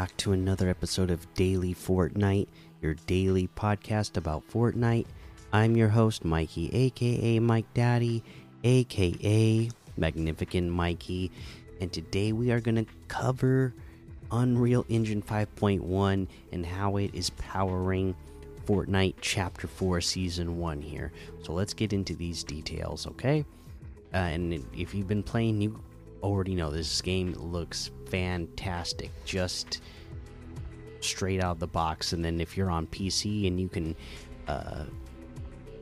Back to another episode of Daily Fortnite, your daily podcast about Fortnite. I'm your host, Mikey, aka Mike Daddy, aka Magnificent Mikey, and today we are going to cover Unreal Engine 5.1 and how it is powering Fortnite Chapter 4 Season 1 here. So let's get into these details, okay? Uh, and if you've been playing, you already know this game looks fantastic. Just straight out of the box. And then if you're on PC and you can uh,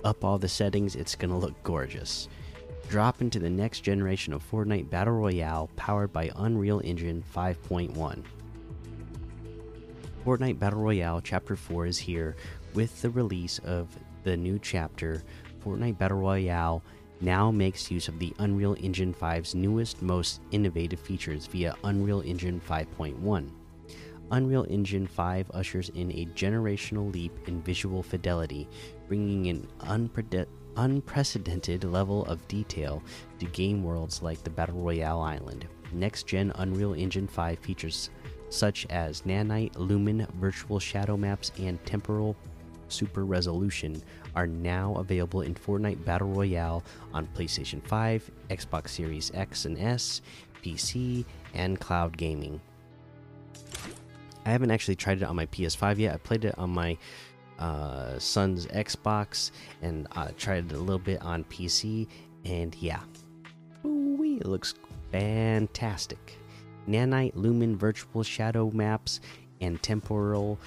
up all the settings, it's going to look gorgeous. Drop into the next generation of Fortnite Battle Royale powered by Unreal Engine 5.1. Fortnite Battle Royale Chapter 4 is here with the release of the new chapter. Fortnite Battle Royale now makes use of the Unreal Engine 5's newest, most innovative features via Unreal Engine 5.1. Unreal Engine 5 ushers in a generational leap in visual fidelity, bringing an unprecedented level of detail to game worlds like the Battle Royale Island. Next gen Unreal Engine 5 features such as Nanite, Lumen, Virtual Shadow Maps, and Temporal Super Resolution are now available in Fortnite Battle Royale on PlayStation 5, Xbox Series X and S, PC, and cloud gaming. I haven't actually tried it on my PS5 yet. I played it on my uh, son's Xbox and uh, tried it a little bit on PC, and yeah, Ooh, it looks fantastic. Nanite, Lumen, Virtual Shadow Maps, and Temporal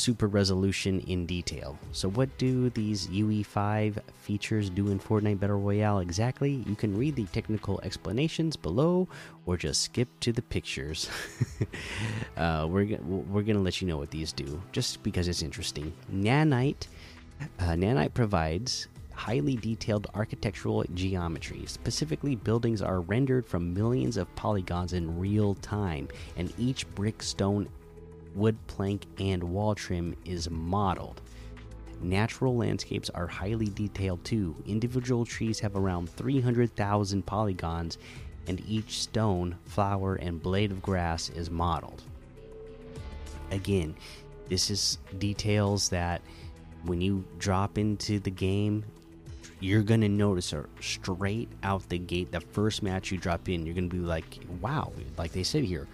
super resolution in detail. So, what do these UE5 features do in Fortnite Battle Royale exactly? You can read the technical explanations below or just skip to the pictures. uh, we're, we're going to let you know what these do just because it's interesting. Nanite, uh, Nanite provides highly detailed architectural geometry. Specifically, buildings are rendered from millions of polygons in real time, and each brick, stone, wood plank, and wall trim is modeled. Natural landscapes are highly detailed too. Individual trees have around 300,000 polygons, and each stone, flower, and blade of grass is modeled. Again, this is details that when you drop into the game, you're gonna notice are straight out the gate. The first match you drop in, you're gonna be like, "Wow!" Like they said here,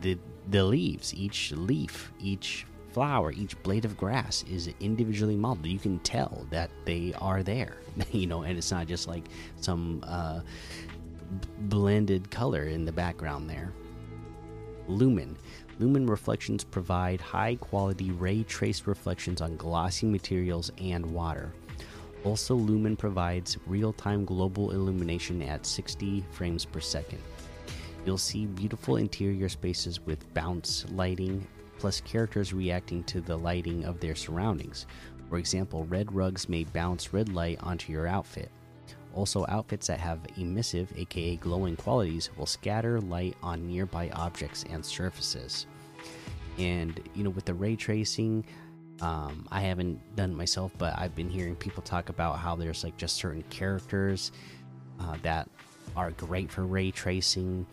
the, the leaves, each leaf, each flower, each blade of grass is individually modeled. You can tell that they are there, you know, and it's not just like some uh, blended color in the background there. Lumen. Lumen reflections provide high quality ray traced reflections on glossy materials and water. Also, Lumen provides real time global illumination at 60 frames per second. You'll see beautiful interior spaces with bounce lighting, plus characters reacting to the lighting of their surroundings. For example, red rugs may bounce red light onto your outfit. Also, outfits that have emissive, aka glowing qualities, will scatter light on nearby objects and surfaces. And, you know, with the ray tracing, um, I haven't done it myself, but I've been hearing people talk about how there's like just certain characters uh, that are great for ray tracing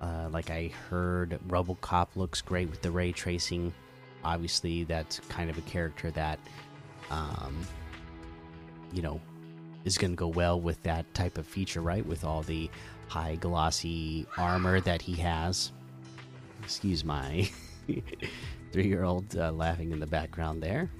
uh, like I heard, RoboCop looks great with the ray tracing. Obviously, that's kind of a character that, um, you know, is going to go well with that type of feature, right? With all the high glossy armor that he has. Excuse my three year old uh, laughing in the background there.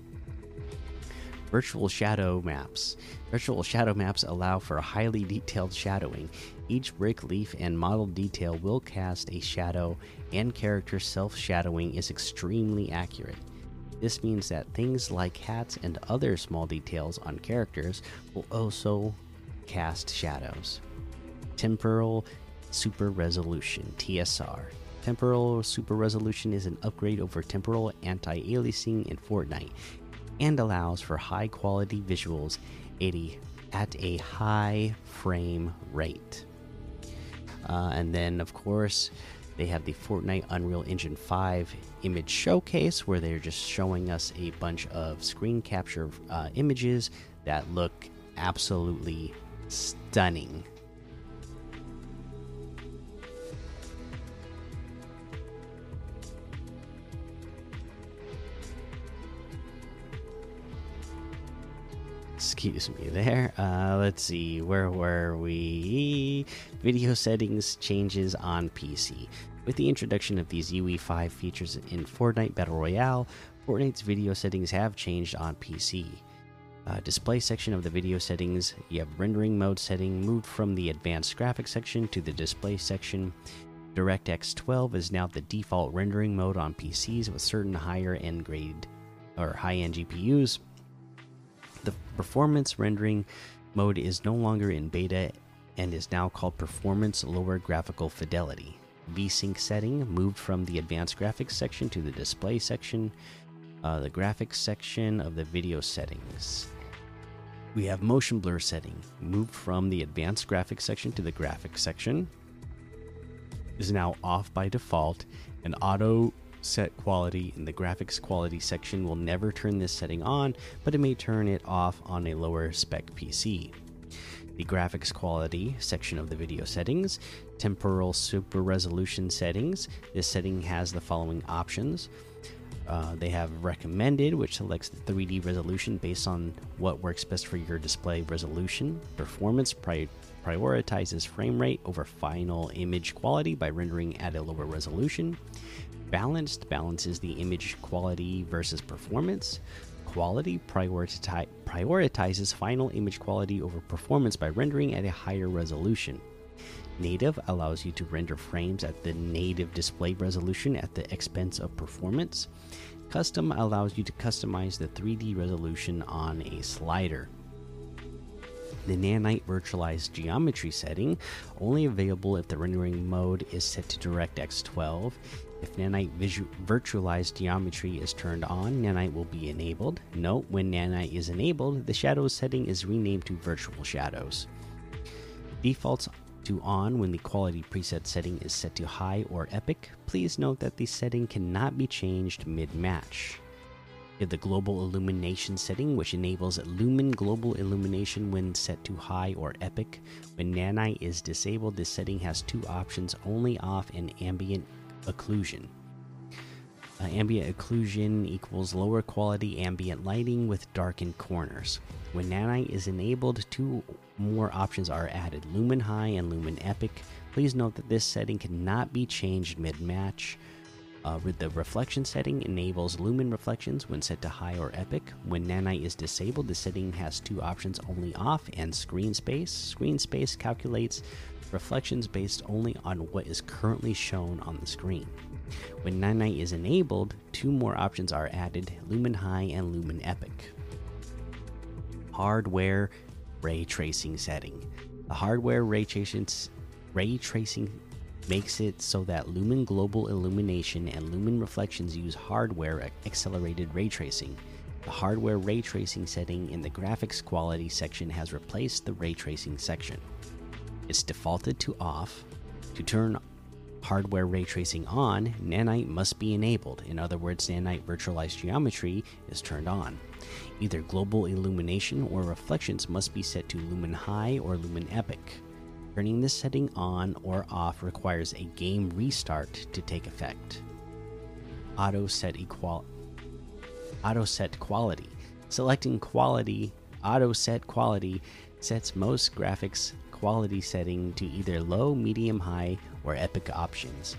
Virtual shadow maps. Virtual shadow maps allow for highly detailed shadowing. Each brick, leaf, and model detail will cast a shadow, and character self shadowing is extremely accurate. This means that things like hats and other small details on characters will also cast shadows. Temporal Super Resolution TSR. Temporal Super Resolution is an upgrade over temporal anti aliasing in Fortnite and allows for high quality visuals at a high frame rate. Uh, and then, of course, they have the Fortnite Unreal Engine 5 image showcase where they're just showing us a bunch of screen capture uh, images that look absolutely stunning. Excuse me there. Uh, let's see. Where were we? Video settings changes on PC. With the introduction of these UE5 features in Fortnite Battle Royale, Fortnite's video settings have changed on PC. Uh, display section of the video settings, you have rendering mode setting moved from the advanced graphics section to the display section. DirectX 12 is now the default rendering mode on PCs with certain higher end grade or high end GPUs. The performance rendering mode is no longer in beta and is now called Performance Lower Graphical Fidelity. VSync setting moved from the advanced graphics section to the display section, uh, the graphics section of the video settings. We have motion blur setting moved from the advanced graphics section to the graphics section. Is now off by default, and auto set quality in the graphics quality section will never turn this setting on, but it may turn it off on a lower spec PC. The graphics quality section of the video settings, temporal super resolution settings. This setting has the following options. Uh, they have recommended, which selects the 3D resolution based on what works best for your display resolution. Performance pri prioritizes frame rate over final image quality by rendering at a lower resolution. Balanced balances the image quality versus performance. Quality prioriti prioritizes final image quality over performance by rendering at a higher resolution. Native allows you to render frames at the native display resolution at the expense of performance. Custom allows you to customize the 3D resolution on a slider. The Nanite virtualized geometry setting only available if the rendering mode is set to DirectX 12. If Nanite virtualized geometry is turned on, Nanite will be enabled. Note when Nanite is enabled, the shadows setting is renamed to virtual shadows. Defaults to on when the quality preset setting is set to high or epic. Please note that the setting cannot be changed mid match. If The global illumination setting, which enables lumen global illumination when set to high or epic. When Nanite is disabled, this setting has two options only off and ambient occlusion. Uh, ambient occlusion equals lower quality ambient lighting with darkened corners. When Nanite is enabled, two more options are added Lumen High and Lumen Epic. Please note that this setting cannot be changed mid match. Uh, the reflection setting enables lumen reflections when set to high or epic. When nanite is disabled, the setting has two options only off and screen space. Screen space calculates reflections based only on what is currently shown on the screen. When nanite is enabled, two more options are added lumen high and lumen epic. Hardware ray tracing setting. The hardware ray tracing, ray tracing makes it so that Lumen Global Illumination and Lumen Reflections use hardware accelerated ray tracing. The hardware ray tracing setting in the graphics quality section has replaced the ray tracing section. It's defaulted to off. To turn hardware ray tracing on, Nanite must be enabled. In other words, Nanite virtualized geometry is turned on. Either global illumination or reflections must be set to lumen high or lumen epic. Turning this setting on or off requires a game restart to take effect. Auto set equal auto set quality. Selecting quality auto set quality sets most graphics quality setting to either low, medium, high, or epic options,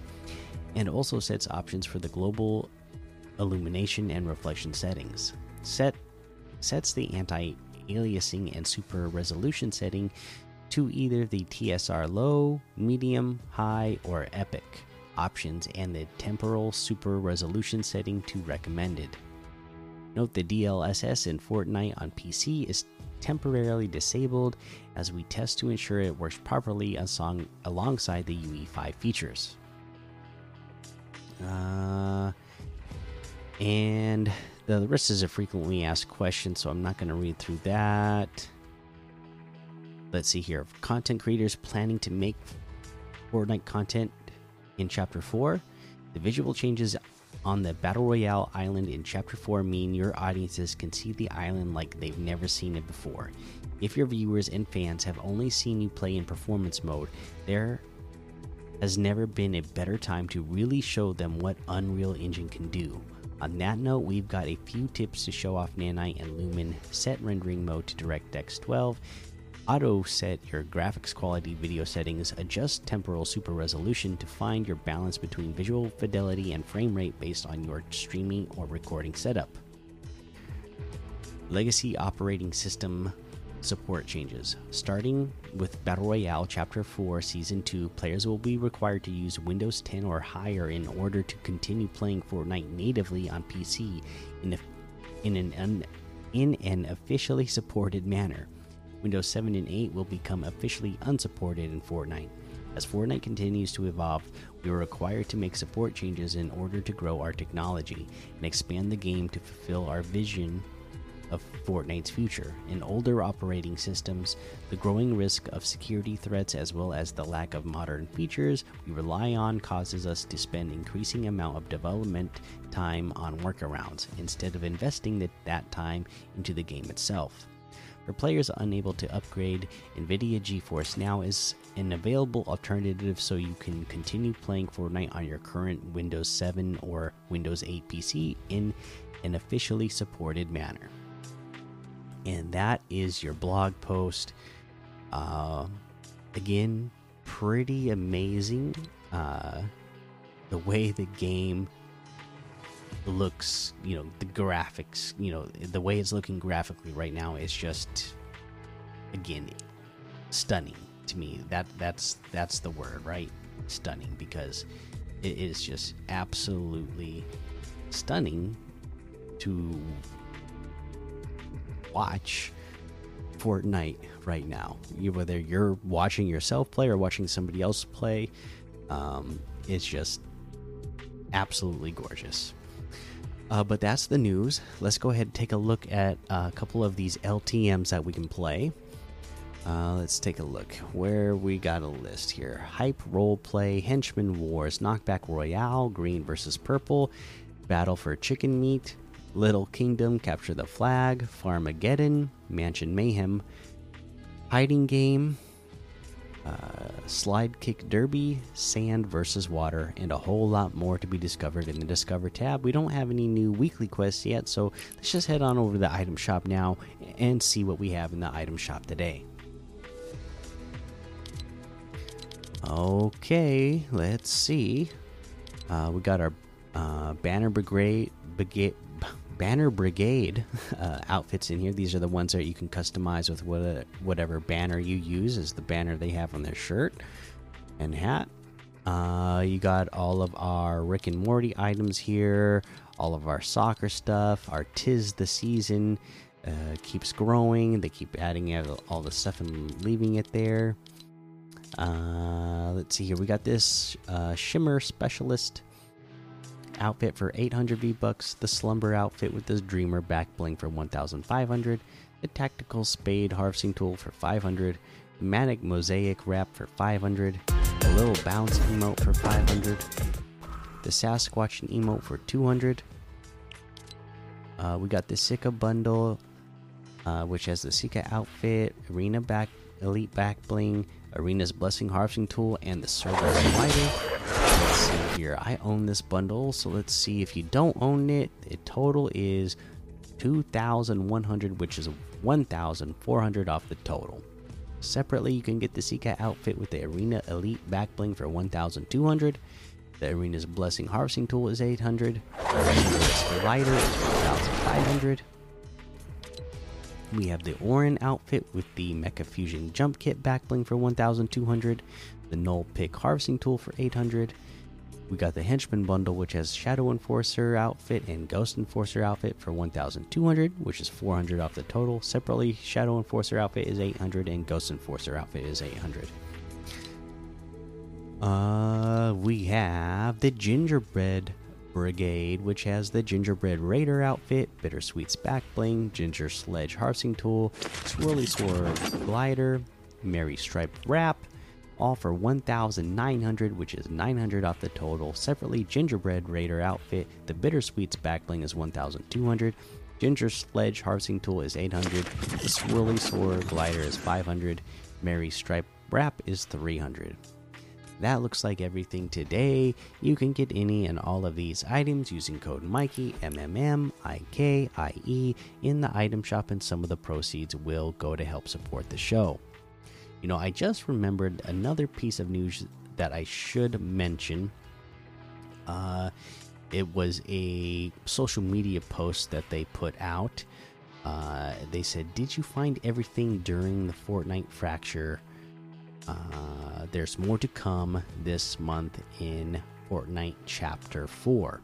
and also sets options for the global illumination and reflection settings. Set sets the anti-aliasing and super resolution setting to either the TSR low, medium, high, or epic options and the temporal super resolution setting to recommended. Note the DLSS in Fortnite on PC is temporarily disabled as we test to ensure it works properly alongside the UE5 features. Uh, and the rest is a frequently asked question, so I'm not going to read through that. Let's see here. Content creators planning to make Fortnite content in Chapter 4. The visual changes on the Battle Royale island in Chapter 4 mean your audiences can see the island like they've never seen it before. If your viewers and fans have only seen you play in performance mode, there has never been a better time to really show them what Unreal Engine can do. On that note, we've got a few tips to show off Nanite and Lumen. Set rendering mode to DirectX 12. Auto set your graphics quality video settings. Adjust temporal super resolution to find your balance between visual fidelity and frame rate based on your streaming or recording setup. Legacy operating system support changes. Starting with Battle Royale Chapter 4 Season 2, players will be required to use Windows 10 or higher in order to continue playing Fortnite natively on PC in, a, in, an, in an officially supported manner. Windows 7 and 8 will become officially unsupported in Fortnite. As Fortnite continues to evolve, we are required to make support changes in order to grow our technology and expand the game to fulfill our vision of Fortnite's future. In older operating systems, the growing risk of security threats as well as the lack of modern features we rely on causes us to spend increasing amount of development time on workarounds instead of investing the, that time into the game itself. For players unable to upgrade, NVIDIA GeForce Now is an available alternative so you can continue playing Fortnite on your current Windows 7 or Windows 8 PC in an officially supported manner and that is your blog post. Uh, again, pretty amazing. Uh, the way the game looks, you know, the graphics, you know, the way it's looking graphically right now is just, again, stunning to me. That that's that's the word, right? Stunning because it is just absolutely stunning to watch Fortnite right now. Whether you're watching yourself play or watching somebody else play, um, it's just absolutely gorgeous. Uh, but that's the news. Let's go ahead and take a look at a couple of these LTMs that we can play. Uh, let's take a look where we got a list here hype role play henchman wars knockback royale green versus purple battle for chicken meat Little Kingdom, Capture the Flag, Farmageddon, Mansion Mayhem, Hiding Game, uh, Slide Kick Derby, Sand versus Water, and a whole lot more to be discovered in the Discover tab. We don't have any new weekly quests yet, so let's just head on over to the item shop now and see what we have in the item shop today. Okay, let's see. Uh, we got our uh, Banner Brigade, banner brigade uh, outfits in here. These are the ones that you can customize with what, whatever banner you use as the banner they have on their shirt and hat. Uh, you got all of our Rick and Morty items here, all of our soccer stuff, our Tis the Season uh, keeps growing. They keep adding all the stuff and leaving it there. Uh, let's see here. We got this uh, Shimmer Specialist outfit for 800 V bucks, the Slumber outfit with the Dreamer back bling for 1,500, the Tactical Spade harvesting tool for 500, the Manic Mosaic wrap for 500, a little bounce emote for 500, the Sasquatch emote for 200. Uh, we got the Sika bundle, uh, which has the Sika outfit, Arena back, Elite back bling, Arena's Blessing harvesting tool, and the Server Slider let's see here. I own this bundle, so let's see if you don't own it. The total is 2,100, which is 1,400 off the total. Separately, you can get the Sika outfit with the Arena Elite back bling for 1,200. The Arena's Blessing Harvesting Tool is 800. The Lighter is 1,500. We have the Orin outfit with the Mecha Fusion Jump Kit back bling for 1,200. The Null Pick Harvesting Tool for 800. We got the Henchman bundle, which has Shadow Enforcer outfit and Ghost Enforcer outfit for 1,200, which is 400 off the total. Separately, Shadow Enforcer outfit is 800 and Ghost Enforcer outfit is 800. Uh, we have the Gingerbread Brigade, which has the Gingerbread Raider outfit, Bittersweet's back bling, Ginger Sledge harvesting tool, Swirly Sword glider, Merry Stripe wrap, all for 1,900, which is 900 off the total. Separately, Gingerbread Raider outfit, the Bittersweets backbling is 1,200. Ginger Sledge harvesting tool is 800. The Swirly Sword glider is 500. Merry Stripe wrap is 300. That looks like everything today. You can get any and all of these items using code Mikey M M M I K I E in the item shop, and some of the proceeds will go to help support the show. You know, I just remembered another piece of news that I should mention. Uh, it was a social media post that they put out. Uh, they said, "Did you find everything during the Fortnite fracture?" Uh, there's more to come this month in Fortnite Chapter 4.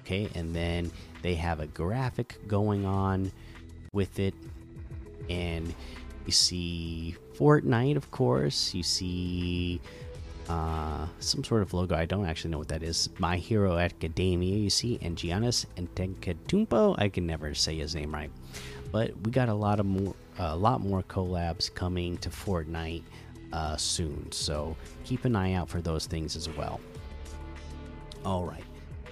Okay, and then they have a graphic going on with it, and you see Fortnite, of course. You see uh, some sort of logo. I don't actually know what that is. My Hero Academia, you see, and Giannis Antetokounmpo. I can never say his name right, but we got a lot of more, a lot more collabs coming to Fortnite uh, soon. So keep an eye out for those things as well. All right.